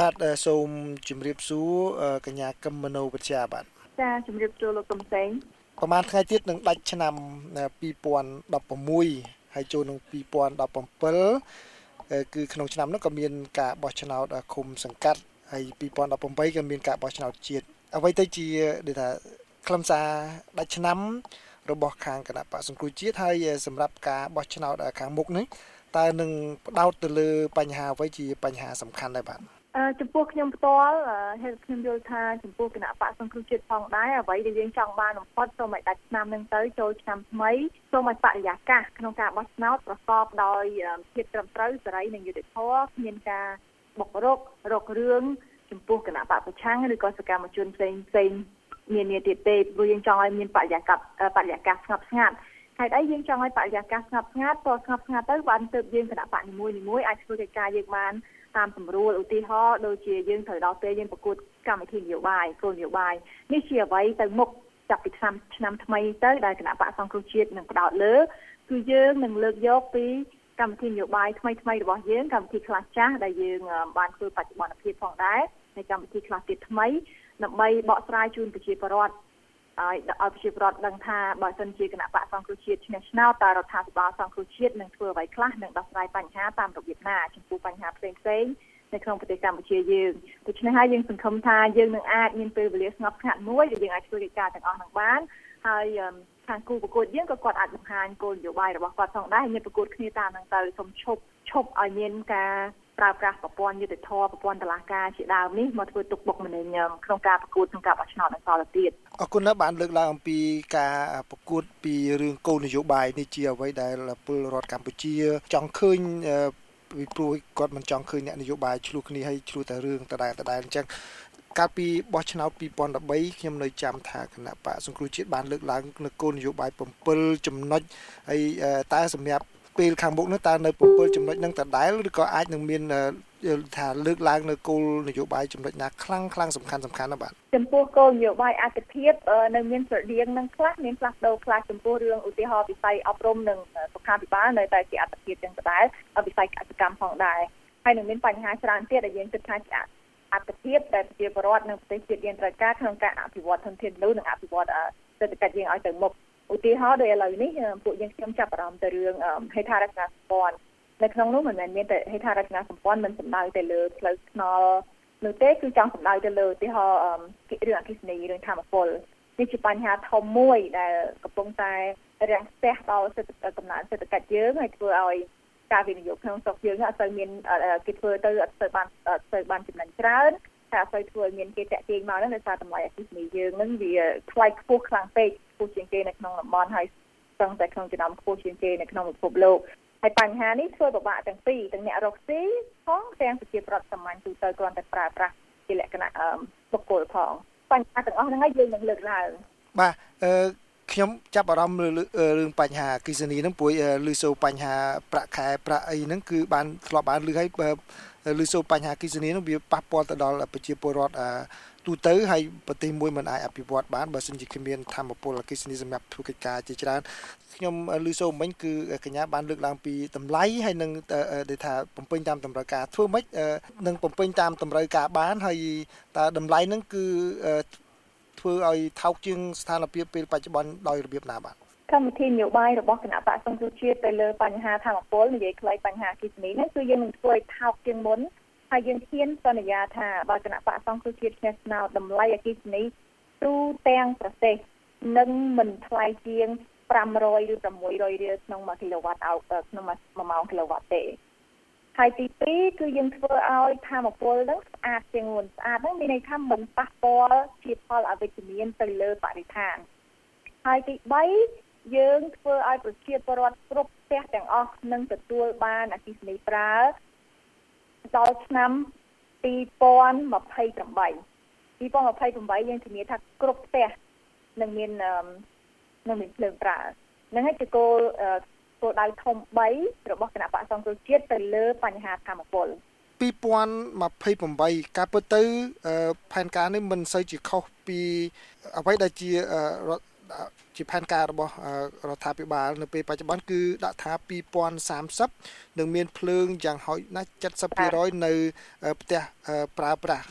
បាទសូមជម្រាបសួរកញ្ញាកឹមមនោវិជ្ជាបាទចាជម្រាបសួរលោកកំសែងប្រហែលថ្ងៃទៀតនឹងដាច់ឆ្នាំ2016ហើយចូលនឹង2017គឺក្នុងឆ្នាំនោះក៏មានការបោះឆ្នោតឃុំសង្កាត់ហើយ2018ក៏មានការបោះឆ្នោតជាតិអ្វីទៅជាដូចថាខ្លឹមសារដាច់ឆ្នាំ របស់ខាងគណៈបកសង្គ្រោះជាតិហើយសម្រាប់ការបោះឆ្នោតខាងមុខនេះតើនឹងផ្ដោតទៅលើបញ្ហាអ្វីជាបញ្ហាសំខាន់ដែរបាទ ចំពោះខ្ញុំផ្ទាល់ហេតុខ្ញុំយល់ថាចំពោះគណៈបកសង្គ្រោះជាតិផងដែរអ្វីដែលយើងចង់បានបំផុតសូមឲ្យដាច់ឆ្នាំនឹងទៅចូលឆ្នាំថ្មីសូមឲ្យបរិយាកាសក្នុងការបោះឆ្នោតប្រកបដោយភាពត្រឹមត្រូវសេរីនិងយុត្តិធម៌គ្មានការបុករករករឿងចំពោះគណៈបកប្រឆាំងឬក៏សកម្មជនផ្សេងផ្សេងមាននាទៀតទេព្រោះយើងចង់ឲ្យមានបរិយាកាសបរិយាកាសស្ងប់ស្ងាត់ហេតុអីយើងចង់ឲ្យបរិយាកាសស្ងប់ស្ងាត់ព្រោះស្ងប់ស្ងាត់ទៅបានទើបយើងគណៈបកនីមួយៗអាចធ្វើកិច្ចការយើងបាន តាមសម្រួលឧទាហរណ៍ដូចជាយើងត្រូវដល់ពេលយើងប្រកួតកម្មវិធីនយោបាយគោលនយោបាយនេះជាអ្វីទៅមុខចាប់ពីឆ្នាំឆ្នាំថ្មីទៅដែលគណៈបកសង្គ្រោះជាតិនឹងផ្ដោតលើគឺយើងនឹងលើកយកពីកម្មវិធីនយោបាយថ្មីថ្មីរបស់យើងកម្មវិធីខ្លះចាស់ដែលយើងបានធ្វើបច្ចុប្បន្នភាពផងដែរនៃកម្មវិធីខ្លះទៀតថ្មីដើម្បីបកស្រាយជូនប្រជាពលរដ្ឋ ឲ្យឲ្យប្រជាពលរដ្ឋដឹងថាបើសិនជាគណៈបកសង្គ្រោះជាតិឈ្នះឆ្នោតតើរដ្ឋាភិបាលសង្គ្រោះជាតិនឹងធ្វើអ្វីខ្លះនឹងដោះស្រាយបញ្ហាតាមរបៀបណាចំពោះបញ្ហាផ្សេងផ្សេងនៅក្នុងប្រទេសកម្ពុជាយើងដូច្នេះហើយយើងសង្ឃឹមថាយើងនឹងអាចមានពេលវេលាស្ងប់ស្ងាត់មួយដែលយើងអាចធ្វើកិច្ចការទាំងអស់នឹងបានហើយខាងគូប្រកួតយើងក៏គាត់អាចបង្ហាញគោលនយោបាយរបស់គាត់ផងដែរមានប្រកួតគ្នាតាមនឹងទៅសូមឈប់ឈប់ឲ្យមានការ ប្រើប្រាស់ប្រព័ន្ធយុតិធធប្រព័ន្ធតឡាការជាដើមនេះមកធ្វើទុកបុកម្នេញក្នុងការប្រកួតក្នុងការបោះឆ្នោតនៅសល់ទៀតអរគុណណាស់បានលើកឡើងអំពីការប្រកួតពីរឿងគោលនយោបាយនេះជាអ្វីដែលពលរដ្ឋកម្ពុជា ចង់ឃើញពីព្រោះគាត់មិនចង់ឃើញអ្នកនយោបាយឆ្លោះគ្នាហើយឆ្លោះតែរឿងដដែលដដែលអញ្ចឹងកាលពីបោះឆ្នោត2013ខ្ញុំនៅចាំថាគណៈបកសង្គ្រោះជាតិបានលើកឡើងនៅគោលនយោបាយ7ចំណុចហើយតែសម្រាប់ ពេលខាងមុខនោះតើនៅ7ចំណុចនឹងដដែលឬក៏អាចនឹងមានថាលើកឡើងនៅគោលនយោបាយចំណុចណាខ្លាំងខ្លាំងសំខាន់សំខាន់ណាបាទចំពោះគោលនយោបាយអតិភិបនៅមានស្រដៀងនឹងខ្លះមានផ្លាស់ប្ដូរខ្លះចំពោះរឿងឧទាហរណ៍វិស័យអប់រំនិងសុខាភិបាលនៅតែជាអតិភិបទាំងដដែលវិស័យកសិកម្មផងដែរហើយនឹងមានបញ្ហាច្រើនទៀតដែលយើងគិតថាអត្តភាពដែលប្រជាពលរដ្ឋនិងប្រទេសជាតិយើងត្រូវការក្នុងការអភិវឌ្ឍធនធានមនុស្សនិងអភិវឌ្ឍសេដ្ឋកិច្ចយើងឲ្យទៅមុខ ឧទាហរណ៍ដូចឥឡូវនេះពួកយើងខ្ញុំចាប់អារម្មណ៍ទៅរឿងហេដ្ឋារចនាសម្ព័ន្ធនៅក្នុងនោះមិនមែនមានតែហេដ្ឋារចនាសម្ព័ន្ធមិនសំដៅទៅលើផ្លូវថ្នល់នោះទេគឺចង់សំដៅទៅលើឧទាហរណ៍រឿងអគិសនីរឿងធម្មពលនេះជាបញ្ហាធំមួយដែលកំពុងតែរាំងស្ទះដល់សេដ្ឋកិច្ចកំណើនសេដ្ឋកិច្ចយើងហើយធ្វើឲ្យការវិនិយោគក្នុងស្រុកយើងអត់សូវមានគេធ្វើទៅអត់សូវបានអត់សូវបានចំណេញច្រើន តែអត់សូវធ្វើមានគេតាក់ទាញមកហ្នឹងដោយសារតម្លៃអគិសនីយើងហ្នឹងវាថ្លៃខ្ពស់ខ្លាំងពេកខ្ពស់ជាងគេនៅក្នុងតំបន់ហើយស្ទើរតែក្នុងចំណោមខ្ពស់ជាងគេនៅក្នុងពិភពលោកហើយបញ្ហានេះធ្វើពិបាកទាំងពីរទាំងអ្នករកស៊ីផងទាំងប្រជាប្រដ្ឋសាមញ្ញទូទៅគ្រាន់តែប្រើប្រាស់ជាលក្ខណៈបុគ្គលផងបញ្ហាទាំងអស់ហ្នឹងហើយយើងនឹងលើកឡើងបាទអឺ ខ្ញុំចាប់អារម្មណ៍លើរឿងបញ្ហាគិសនីហ្នឹងព្រោះលឺសូបញ្ហាប្រាក់ខែប្រាក់អីហ្នឹងគឺបានធ្លាប់បានលឺឲ្យលឺសូបញ្ហាគិសនីហ្នឹងវាប៉ះពាល់ទៅដល់ប្រជាពលរដ្ឋទូទៅហើយប្រទេសមួយមិនអាចអភិវឌ្ឍបានបើសិនជាគ្មានធម្មពលអគិសនីសម្រាប់ធ្វើកិច្ចការជាច្រើនខ្ញុំលឺសូមិញគឺកញ្ញាបានលើកឡើងពីតម្លៃហើយនឹងដែលថាបំពេញតាមតម្រូវការធ្វើម៉េចនឹងបំពេញតាមតម្រូវការបានហើយតើតម្លៃហ្នឹងគឺ ធ្វើឲ្យថោកជាងស្ថានភាពពេលបច្ចុប្បន្នដោយរបៀបណាបាទកម្មវិធីនយោបាយរបស់គណៈបកសង្គ្រោះជាតិទៅលើបញ្ហាធម្មពលនិយាយខ្លីបញ្ហាគិសនីនេះគឺយើងនឹងធ្វើឲ្យថោកជាងមុនហើយយើងហ៊ានសន្យាថាបើគណៈបកសង្គ្រោះជាតិឈ្នះឆ្នោតតម្លៃអគិសនីទូទាំងប្រទេសនឹងមិនថ្លៃជាង500ឬ600រៀលក្នុង1គីឡូវ៉ាត់អោក្នុង1ម៉ោងគីឡូវ៉ាត់ទេ ហើយទី2គឺយើងធ្វើឲ្យធម្មពលហ្នឹងស្អាតជាងមុនស្អាតហ្នឹងមានន័យថាមិនប៉ះពាល់ជាផលអវិជ្ជមានទៅលើបរិស្ថានហើយទី3យើងធ្វើឲ្យប្រជាពលរដ្ឋគ្រប់ផ្ទះទាំងអស់នឹងទទួលបានអគិសនីប្រើដល់ឆ្នាំ2028 2028យើងធានាថាគ្រប់ផ្ទះនឹងមាននឹងមានភ្លើងប្រើនឹងហើយជាគោល គោលដៅធំ3របស់គណៈបកសង្គ្រោះជាតិទៅលើបញ្ហាធម្មពល2028ការពិតទៅផែនការនេះមិនសូវជាខុសពីអ្វីដែលជាជាផែនការរបស់រដ្ឋាភិបាលនៅពេលបច្ចុប្បន្នគឺដាក់ថា2030នឹងមានភ្លើងយ៉ាងហោចណាស់70%នៅផ្ទះប្រើប្រាស់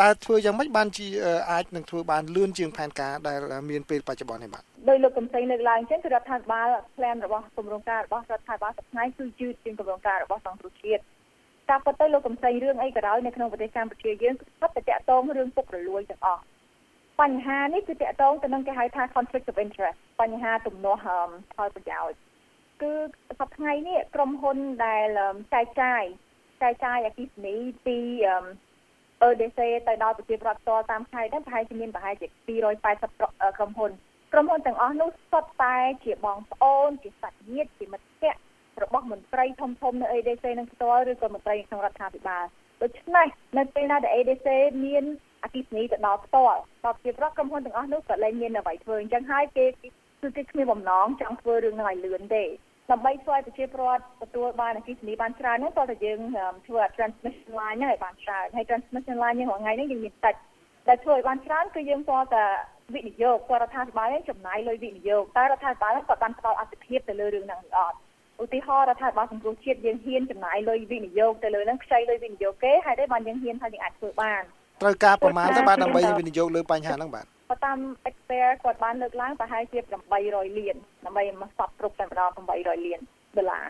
តើធ្វើយ៉ាងម៉េចបានជាអាចនឹងធ្វើបានលឿនជាងផែនការដែលមានពេលបច្ចុប្បន្ននេះបាទ ដោយលោកកំសែងលើកឡើងចឹងគឺរដ្ឋាភិបាល plan របស់គម្រោងការរបស់រដ្ឋាភិបាលសប្តាហ៍គឺយឺតជាងគម្រោងការរបស់សង្គ្រោះជាតិតាមពិតទៅលោកកំសែងរឿងអីក៏ដោយនៅក្នុងប្រទេសកម្ពុជាយើងគឺស្បតែតាក់ទងរឿងពុករលួយទាំងអស់បញ្ហានេះគឺតាក់ទងទៅនឹងគេហៅថា conflict of interest បញ្ហាទំនាស់ផលប្រយោជន៍គឺសប្តាហ៍នេះក្រុមហ៊ុនដែលចែកចាយចែកចាយអគិសនីពី EDC ទៅដល់ប្រជាប្រដ្ឋផ្ទាល់តាមខេត្តហ្នឹងប្រហែលជាមានប្រហែលជា280ក្រុមហ៊ុន ក្រុមហ៊ុនទាំងអស់នោះសុទ្ធតែជាបងប្អូនជាសាច់ញាតិជាមិត្តភក្តិរបស់មន្ត្រីធំធំនៅ EDC នឹងផ្ទាល់ឬក៏មន្ត្រីក្នុងរដ្ឋាភិបាលដូច្នេះនៅពេលណាដែល EDC មានអគិសនីទៅដល់ផ្ទាល់ដល់ជាប្រកក្រុមហ៊ុនទាំងអស់នោះក៏លែងមានអ្វីធ្វើអញ្ចឹងហើយគេគឺគេគ្មានបំណងចង់ធ្វើរឿងហ្នឹងឲ្យលឿនទេដើម្បីធ្វើឲ្យប្រជាពលរដ្ឋទទួលបានអគិសនីបានច្រើនហ្នឹងតើតើយើងធ្វើ transmission line ហ្នឹងឲ្យបានច្រើនហើយ transmission line យើងរាល់ថ្ងៃនេះយើងមានតិចដែលធ្វើឲ្យបានច្រើនគឺយើងតើតើ វិនិយោគរដ្ឋាភិបាលចំណាយលុយវិនិយោគតែរដ្ឋាភិបាលគាត់បានផ្ដល់អត្ថភាពទៅលើរឿងហ្នឹងឬអត់ឧទាហរណ៍រដ្ឋាភិបាលសង្គ្រោះជាតិយើងហ៊ានចំណាយលុយវិនិយោគទៅលើហ្នឹងខ្ចីលុយវិនិយោគគេហើយដែរបានយើងហ៊ានថាយើងអាចធ្វើបានត្រូវការប្រមាណទៅបានដើម្បីវិនិយោគលើបញ្ហាហ្នឹងបាទតាម expert គាត់បានលើកឡើងប្រហែលជា800លានដើម្បីមកសពគ្រប់តែម្ដង800លានដុល្លា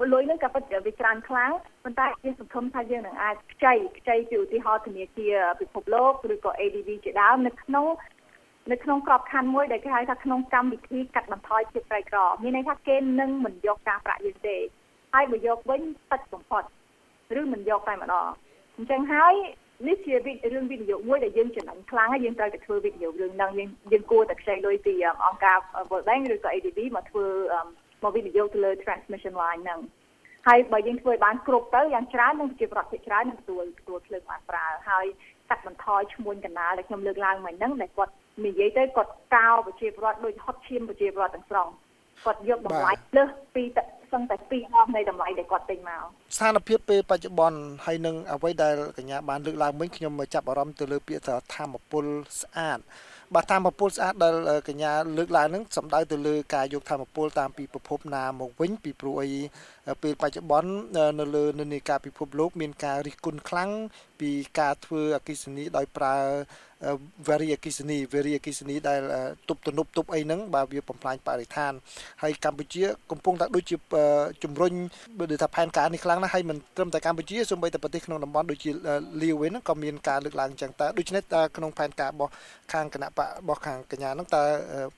រលុយហ្នឹងក៏ពិតវាច្រើនខ្លាំងប៉ុន្តែយើងសង្ឃឹមថាយើងនឹងអាចខ្ចីខ្ចីពីឧទាហរណ៍ធនាគារពិភពលោកឬក៏ ADB ជាដើមនៅក្នុង នៅក្នុងក្របខ័ណ្ឌមួយដែលគេហៅថាក្នុងកម្មវិធីកាត់បន្ថយភាពក្រីក្រមានន័យថាគេនឹងមិនយកការប្រាក់យើងទេហើយបើយកវិញតិចបំផុតឬមិនយកតែម្ដងអញ្ចឹងហើយនេះជារឿងវិនិយោគមួយដែលយើងចំណេញខ្លាំងហើយយើងត្រូវតែធ្វើវិនិយោគរឿងហ្នឹងយើងយើងគួរតែខ្ចីលុយពីអង្គការ World Bank ឬក៏ ADB មកធ្វើមកវិនិយោគទៅលើ transmission line ហ្នឹង ហើយបើយើងធ្វើឲ្យបានគ្រប់ទៅយ៉ាងច្រើននឹងជាប្រតិច្រើននឹងទទួលទទួលភ្លើងបានប្រើហើយកាត់បន្ថយឈ្មួញកណ្ដាលដែលខ្ញុំលើកឡើងមិញហ្នឹងដែលគាត់និយាយទៅគាត់កោប្រជាពលរដ្ឋដូចហត់ឈាមប្រជាពលរដ្ឋទាំងស្រុងគាត់យកតម្លៃលើសពីសឹងតែពីរអស់នៃតម្លៃដែលគាត់ទិញមកស្ថានភាពពេលបច្ចុប្បន្នហើយនឹងអ្វីដែលកញ្ញាបានលើកឡើងវិញខ្ញុំចាប់អារម្មណ៍ទៅលើពាក្យថាធម្មពលស្អាត បាទធម្មពលស្អាតដែលកញ្ញាលើកឡើងហ្នឹងសំដៅទៅលើការយកធម្មពលតាមពីប្រភពណាមកវិញពីព្រោះអីពេលបច្ចុប្បន្ននៅលើនិន្នាការពិភពលោក មានការរិះគន់ខ្លាំងពីការធ្វើអកិសនីដោយប្រើ very អកិសនី very អកិសនីដែលទប់ទំនប់ទប់អីហ្នឹងបាទវាបំផ្លាញបរិស្ថានហើយកម្ពុជាកំពុងតែដូចជាជំរុញបើដូចថាផែនការនេះខ្លាំងណាស់ហើយមិនត្រឹមតែកម្ពុជាសូម្បីតែប្រទេសក្នុងតំបន់ដូចជាលាវវិញហ្នឹងក៏មានការលើកឡើងអញ្ចឹងតើដូច្នេះតើក្នុងផែនការរបស់ខាងគណៈបករបស់ខាងកញ្ញាហ្នឹងតើ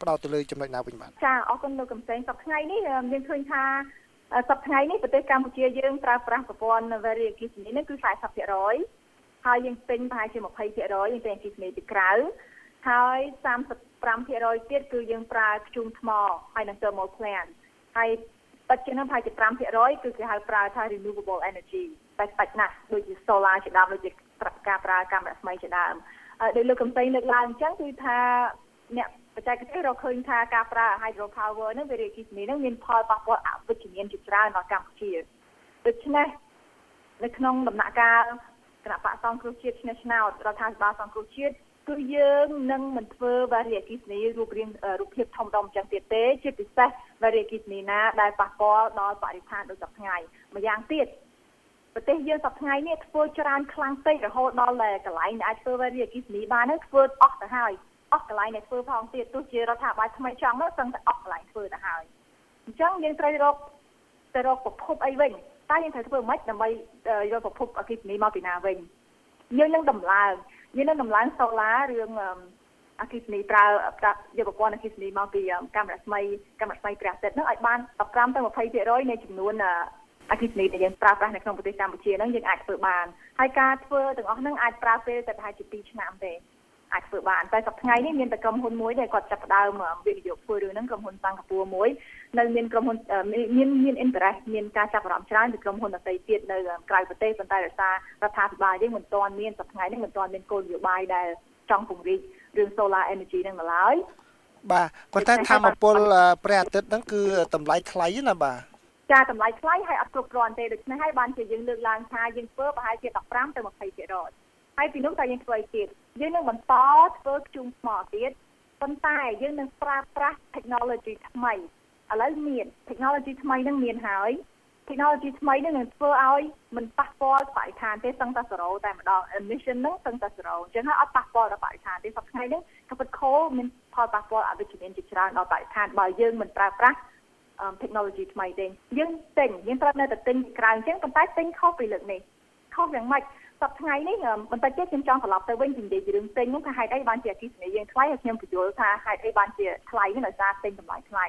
ផ្ដោតទៅលើចំណុចណាវិញបាទចាអរគុណលោកកំសែងសប្តាហ៍ថ្ងៃនេះយើងឃើញថាសប្តាហ៍ថ្ងៃនេះប្រទេសកម្ពុជាយើងប្រើប្រាស់ប្រព័ន្ធ very អគ្គិសនីនេះគឺ40% ហើយយើងពេញប្រហែលជា20%យើងពេញអគ្គិសនីពីក្រៅហើយ35%ទៀតគឺយើងប្រើធ្យូងថ្មហើយនិង thermal plant ហើយបច្ចុប្បន្នប្រហែលជា5%គឺគេហៅប្រើថា renewable energy តែស្ដាច់ណាស់ដូចជា solar ជាដើមដូចជាការប្រើកាំរស្មីជាដើមដោយលោកកំសែងលើកឡើងអញ្ចឹងគឺថាអ្នកបច្ចេកទេសរកឃើញថាការប្រើ hydro power នឹងវារាគីសនីនឹងមានផលប៉ះពាល់អវិជ្ជមានជាច្រើនដល់កម្ពុជាដូច្នេះនៅក្នុងដំណាក់កាល គណៈបកសង្គ្រោះជាតិឆ្នះឆ្នោតរដ្ឋាភិបាលសង្គ្រោះជាតិគឺយើងនឹងមិនធ្វើវារីអគិសនីរូបរាងរូបភាពធំដុំចឹងទៀតទេ ជាពិសេសវារីអគិសនីណាដែលប៉ះពាល់ដល់បរិស្ថានដូចសប្តាហ៍ម្យ៉ាងទៀតប្រទេសយើងសប្តាហ៍នេះធ្វើច្រើនខ្លាំងពេករហូតដល់កន្លែងដែលអាចធ្វើវារីអគិសនីបានហ្នឹងធ្វើអស់ទៅហើយអស់កន្លែងដែលធ្វើផងទៀតទោះជារដ្ឋាភិបាលថ្មីចង់មកសឹងតែអស់កន្លែងធ្វើទៅហើយអញ្ចឹងយើងត្រូវរកទៅរកប្រភពអីវិញ តែយើងត្រូវធ្វើម៉េចដើម្បីយកប្រភពអគិសនីមកពីណាវិញយើងនឹងដំឡើងយើងនឹងដំឡើងសូឡារឿងអគិសនីប្រើប្រាក់យកប្រព័ន្ធអគិសនីមកពីកាមេរ៉ាស្មីកាមេរ៉ាស្មីព្រះអាទិត្យហ្នឹងឲ្យបាន15ទៅ20%នៃចំនួនអគិសនីដែលយើងប្រើប្រាស់នៅក្នុងប្រទេសកម្ពុជាហ្នឹងយើងអាចធ្វើបានហើយការធ្វើទាំងអស់ហ្នឹងអាចប្រើពេលតែប្រហែលជា2ឆ្នាំទេ អាចធ្វើបានតែសប្តាហ៍ថ្ងៃនេះមានតែក្រុមហ៊ុនមួយដែលគាត់ចាប់ផ្ដើមវិនិយោគធ្វើរឿងហ្នឹងក្រុមហ៊ុនសិង្ហបុរីមួយនៅមានក្រុមហ៊ុនមានមាន interest មានការចាប់អារម្មណ៍ច្រើនពីក្រុមហ៊ុនដទៃទៀតនៅក្រៅប្រទេសប៉ុន្តែដោយសាររដ្ឋាភិបាលយើងមិនទាន់មានសប្តាហ៍ថ្ងៃនេះមិនទាន់មានគោលនយោបាយដែលចង់ពង្រីករឿង solar energy ហ្នឹងមកឡើយបាទប៉ុន្តែធម្មពលព្រះអាទិត្យហ្នឹងគឺតម្លៃថ្លៃណាបាទចាតម្លៃថ្លៃហើយអត់គ្រប់គ្រាន់ទេដូច្នេះហើយបានជាយើងលើកឡើងថាយើងធ្វើប្រហែលជា15ទៅ20% ហើយពីនោះតើយើងធ្វើអីទៀតយើងនឹងបន្តធ្វើខ្ជុំថ្មទៀតប៉ុន្តែយើងនឹងប្រើប្រាស់ technology ថ្មីឥឡូវមាន technology ថ្មីនឹងមានហើយ technology ថ្មីនឹងនឹងធ្វើឲ្យមិនប៉ះពាល់បរិស្ថានទេសឹងតែ0តែម្ដង emission នឹងសឹងតែ0អញ្ចឹងហើយអត់ប៉ះពាល់ដល់បរិស្ថានទេសប្តាហ៍ថ្ងៃនេះក៏ពិត coal មានផលប៉ះពាល់អវិជ្ជមានជាច្រើនដល់បរិស្ថានបើយើងមិនប្រើប្រាស់ technology ថ្មីទេយើងទិញយើងត្រូវនៅតែទិញពីក្រៅអញ្ចឹងប៉ុន្តែទិញខុសពីលើកនេះខុសយ៉ាងម៉េច សប្តាហ៍ថ្ងៃនេះបន្តិចទៀតខ្ញុំចង់ត្រឡប់ទៅវិញពីនិយាយពីរឿងទិញនោះថាហេតុអីបានជាអគិសនីយើងថ្លៃហើយខ្ញុំបញ្យល់ថាហេតុអីបានជាថ្លៃនេះដោយសារទិញតម្លៃថ្លៃ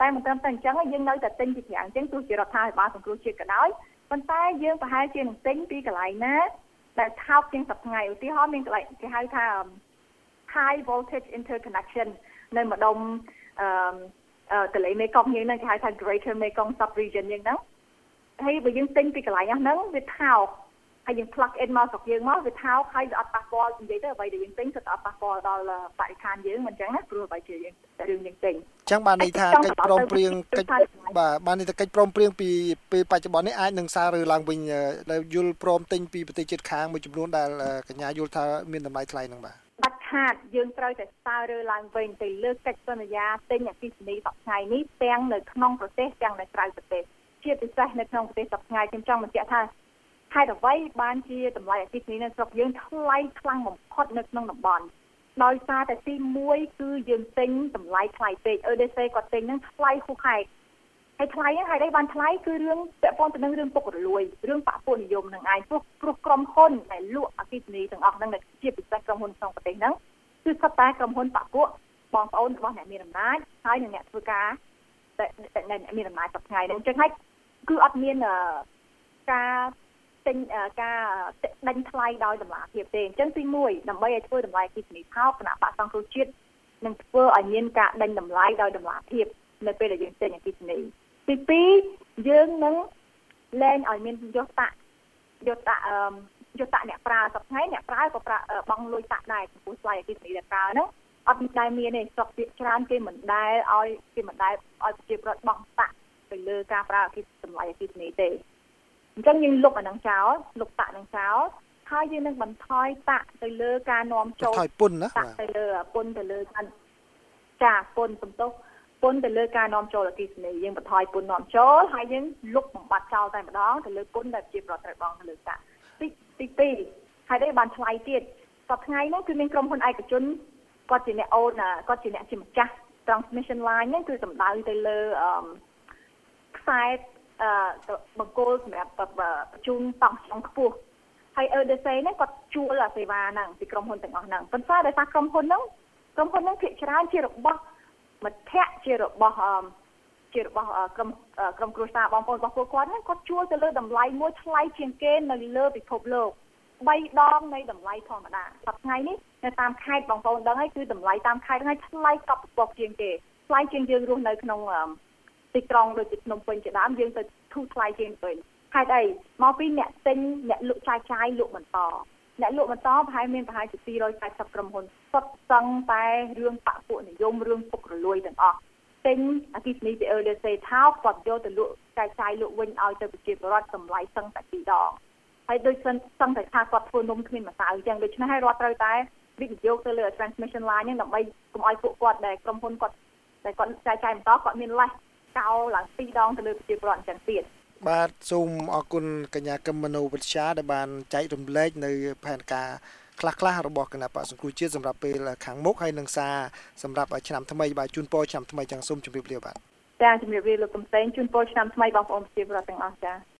តែមិនត្រឹមតែអញ្ចឹងយើងនៅតែទិញពីក្រៅអញ្ចឹងទោះជារដ្ឋាភិបាលសង្គ្រោះជាតិក៏ដោយប៉ុន្តែយើងប្រហែលជានឹងទិញពីកន្លែងណាដែលថោកជាងសប្តាហ៍ថ្ងៃឧទាហរណ៍មានកន្លែងគេហៅថា high voltage interconnection នៅម្ដុំអឺទន្លេមេគង្គយើងហ្នឹងគេហៅថា Greater Mekong Sub Region យើងហ្នឹងហើយបើយើងទិញពីកន្លែងហ្នឹងវាថោក ហើយយើង plug in មកស្រុកយើងមកវាថោកហើយវាអត់ប៉ះពាល់និយាយទៅអ្វីដែលយើងទិញគឺអត់ប៉ះពាល់ដល់បរិស្ថានយើងមិនអញ្ចឹងណាព្រោះអ្វីជាយើងរឿងយើងទិញអញ្ចឹងបានន័យថាកិច្ចព្រមព្រៀងកិច្ចបាទបានន័យថាកិច្ចព្រមព្រៀងពីពេលបច្ចុប្បន្ននេះអាចនឹងសាររើឡើងវិញដែលយល់ព្រមទិញពីប្រទេសជិតខាងមួយចំនួនដែលកញ្ញាយល់ថាមានតម្លៃថ្លៃនឹងបាទដាច់ខាតយើងត្រូវតែស្ទើររើឡើងវិញទៅលើកិច្ចសន្យាទិញអគិសនីសប្តាហ៍នេះទាំងនៅក្នុងប្រទេសទាំងនៅក្រៅប្រទេសជាពិសេសនៅក្នុងប្រទេសសប្តាហ៍ខ្ញុំចង់បញ្ជាក់ថា ហេតុអ្វីបានជាតម្លៃអគិសនីនៅស្រុកយើងថ្លៃខ្លាំងបំផុតនៅក្នុងតំបន់ដោយសារតែទី1គឺយើងទិញតម្លៃថ្លៃពេក EDC គាត់ទិញហ្នឹងថ្លៃហួសហេតុហើយថ្លៃហ្នឹងហើយបានថ្លៃគឺរឿងពាក់ព័ន្ធទៅនឹងរឿងពុករលួយរឿងបពុនិយមនឹងឯងព្រោះព្រោះក្រុមហ៊ុនដែលលក់អគិសនីទាំងអស់ហ្នឹងជាពិសេសក្រុមហ៊ុនក្នុងប្រទេសហ្នឹងគឺសុទ្ធតែក្រុមហ៊ុនបពុបងប្អូនរបស់អ្នកមានអំណាចហើយនឹងអ្នកធ្វើការតែអ្នកមានអំណាចសប្តាហ៍ហ្នឹងអញ្ចឹងហើយគឺអត់មានការ ទិញការដេញថ្លៃដោយតម្លាភាពទេអញ្ចឹងទី1ដើម្បីឲ្យធ្វើតម្លៃអគិសនីថោកគណៈបកសង្គ្រោះជាតិនឹងធ្វើឲ្យមានការដេញតម្លៃដោយតម្លាភាពនៅពេលដែលយើងទិញអគិសនីទី2យើងនឹងលែងឲ្យមានយុទ្ធៈយុទ្ធៈអឺយុទ្ធៈអ្នកប្រើសប្តាហ៍អ្នកប្រើក៏ប្រើបងលុយតាក់ដែរចំពោះស្លាយអគិសនីដែលប្រើហ្នឹងអត់មានតែមានទេស្រុកទៀតច្រើនគេមិនដែលឲ្យគេមិនដែលឲ្យប្រជាប្រដ្ឋបង់តាក់ទៅលើការប្រើអគិសតម្លៃអគិសនីទេ អញ្ចឹងយើងលុបអានឹងចោលលុបតាក់នឹងចោលហើយយើងនឹងបន្ថយតាក់ទៅលើការនាំចូលបន្ថយពុនណាតាក់ទៅលើពុនទៅលើចាពុនសំទោសពុនទៅលើការនាំចូលអគិសនីយើងបន្ថយពុននាំចូលហើយយើងលុបបំបត្តិចោលតែម្ដងទៅលើពុនដែលជាប្រត្រូវបងទៅលើតាក់ទីទី2ហើយនេះបានថ្លៃទៀតសប្តាហ៍ថ្ងៃហ្នឹងគឺមានក្រុមហ៊ុនឯកជនគាត់ជាអ្នកអូនគាត់ជាអ្នកជាម្ចាស់ transmission line ហ្នឹងគឺសំដៅទៅលើអឺខ្សែអឺ បង្គោលសម្រាប់បញ្ជូនតង់ចុងខ្ពស់ហើយ EDC ហ្នឹងគាត់ជួលអាសេវាហ្នឹងពីក្រុមហ៊ុនទាំងអស់ហ្នឹងប៉ុន្តែដោយសារក្រុមហ៊ុនហ្នឹងក្រុមហ៊ុនហ្នឹងភាគច្រើនជារបស់មធ្យៈជារបស់អឺជារបស់ក្រុមក្រុមគ្រួសារបងប្អូនរបស់ពួកគាត់ហ្នឹងគាត់ជួលទៅលើតម្លៃមួយថ្លៃជាងគេនៅលើពិភពលោក3ដងនៃតម្លៃធម្មតាសប្តាហ៍ថ្ងៃនេះនៅតាមខេត្តបងប្អូនដឹងហើយគឺតម្លៃតាមខេត្តហ្នឹងថ្លៃកប់ពពកជាងគេថ្លៃជាងយើងរស់នៅក្នុង ទីក្រុងដូចជាភ្នំពេញជាដើមយើងទៅធូរថ្លៃជាងទៅហេតុអីមកពីអ្នកទិញអ្នកលក់ចាយចាយលក់បន្តអ្នកលក់បន្តប្រហែលមានប្រហែលជា240ក្រុមហ៊ុនសុទ្ធសឹងតែរឿងបពុនិយមរឿងពុករលួយទាំងអស់ទិញអគិសនីពី LDC ថោកគាត់យកទៅលក់ចាយចាយលក់វិញឲ្យទៅប្រជាពលរដ្ឋតម្លៃសឹងតែពីរដងហើយដូចសឹងសឹងតែថាគាត់ធ្វើនំគ្មានម្សៅអញ្ចឹងដូច្នេះហើយរដ្ឋត្រូវតែវិនិយោគទៅលើ transmission line ហ្នឹងដើម្បីកុំឲ្យពួកគាត់ដែលក្រុមហ៊ុនគាត់ដែលគាត់ចាយចាយបន្តគាត់មានលេស កោឡើងពីរដងទៅលើប្រជាពលរដ្ឋអញ្ចឹងទៀតបាទសូមអរគុណកញ្ញាកឹមមនោវិទ្យាដែលបានចែករំលែកនៅផែនការខ្លះខ្លះរបស់គណៈបកសង្គ្រោះជាតិសម្រាប់ពេលខាងមុខហើយនឹងសារសម្រាប់ឆ្នាំថ្មីបាទជូនពរឆ្នាំថ្មីចឹងសូមជម្រាបលាបាទចាជម្រាបលាលោកកំសែងជូនពរឆ្នាំថ្មីបងប្អូនប្រជាពលរដ្ឋទាំងអស់ចា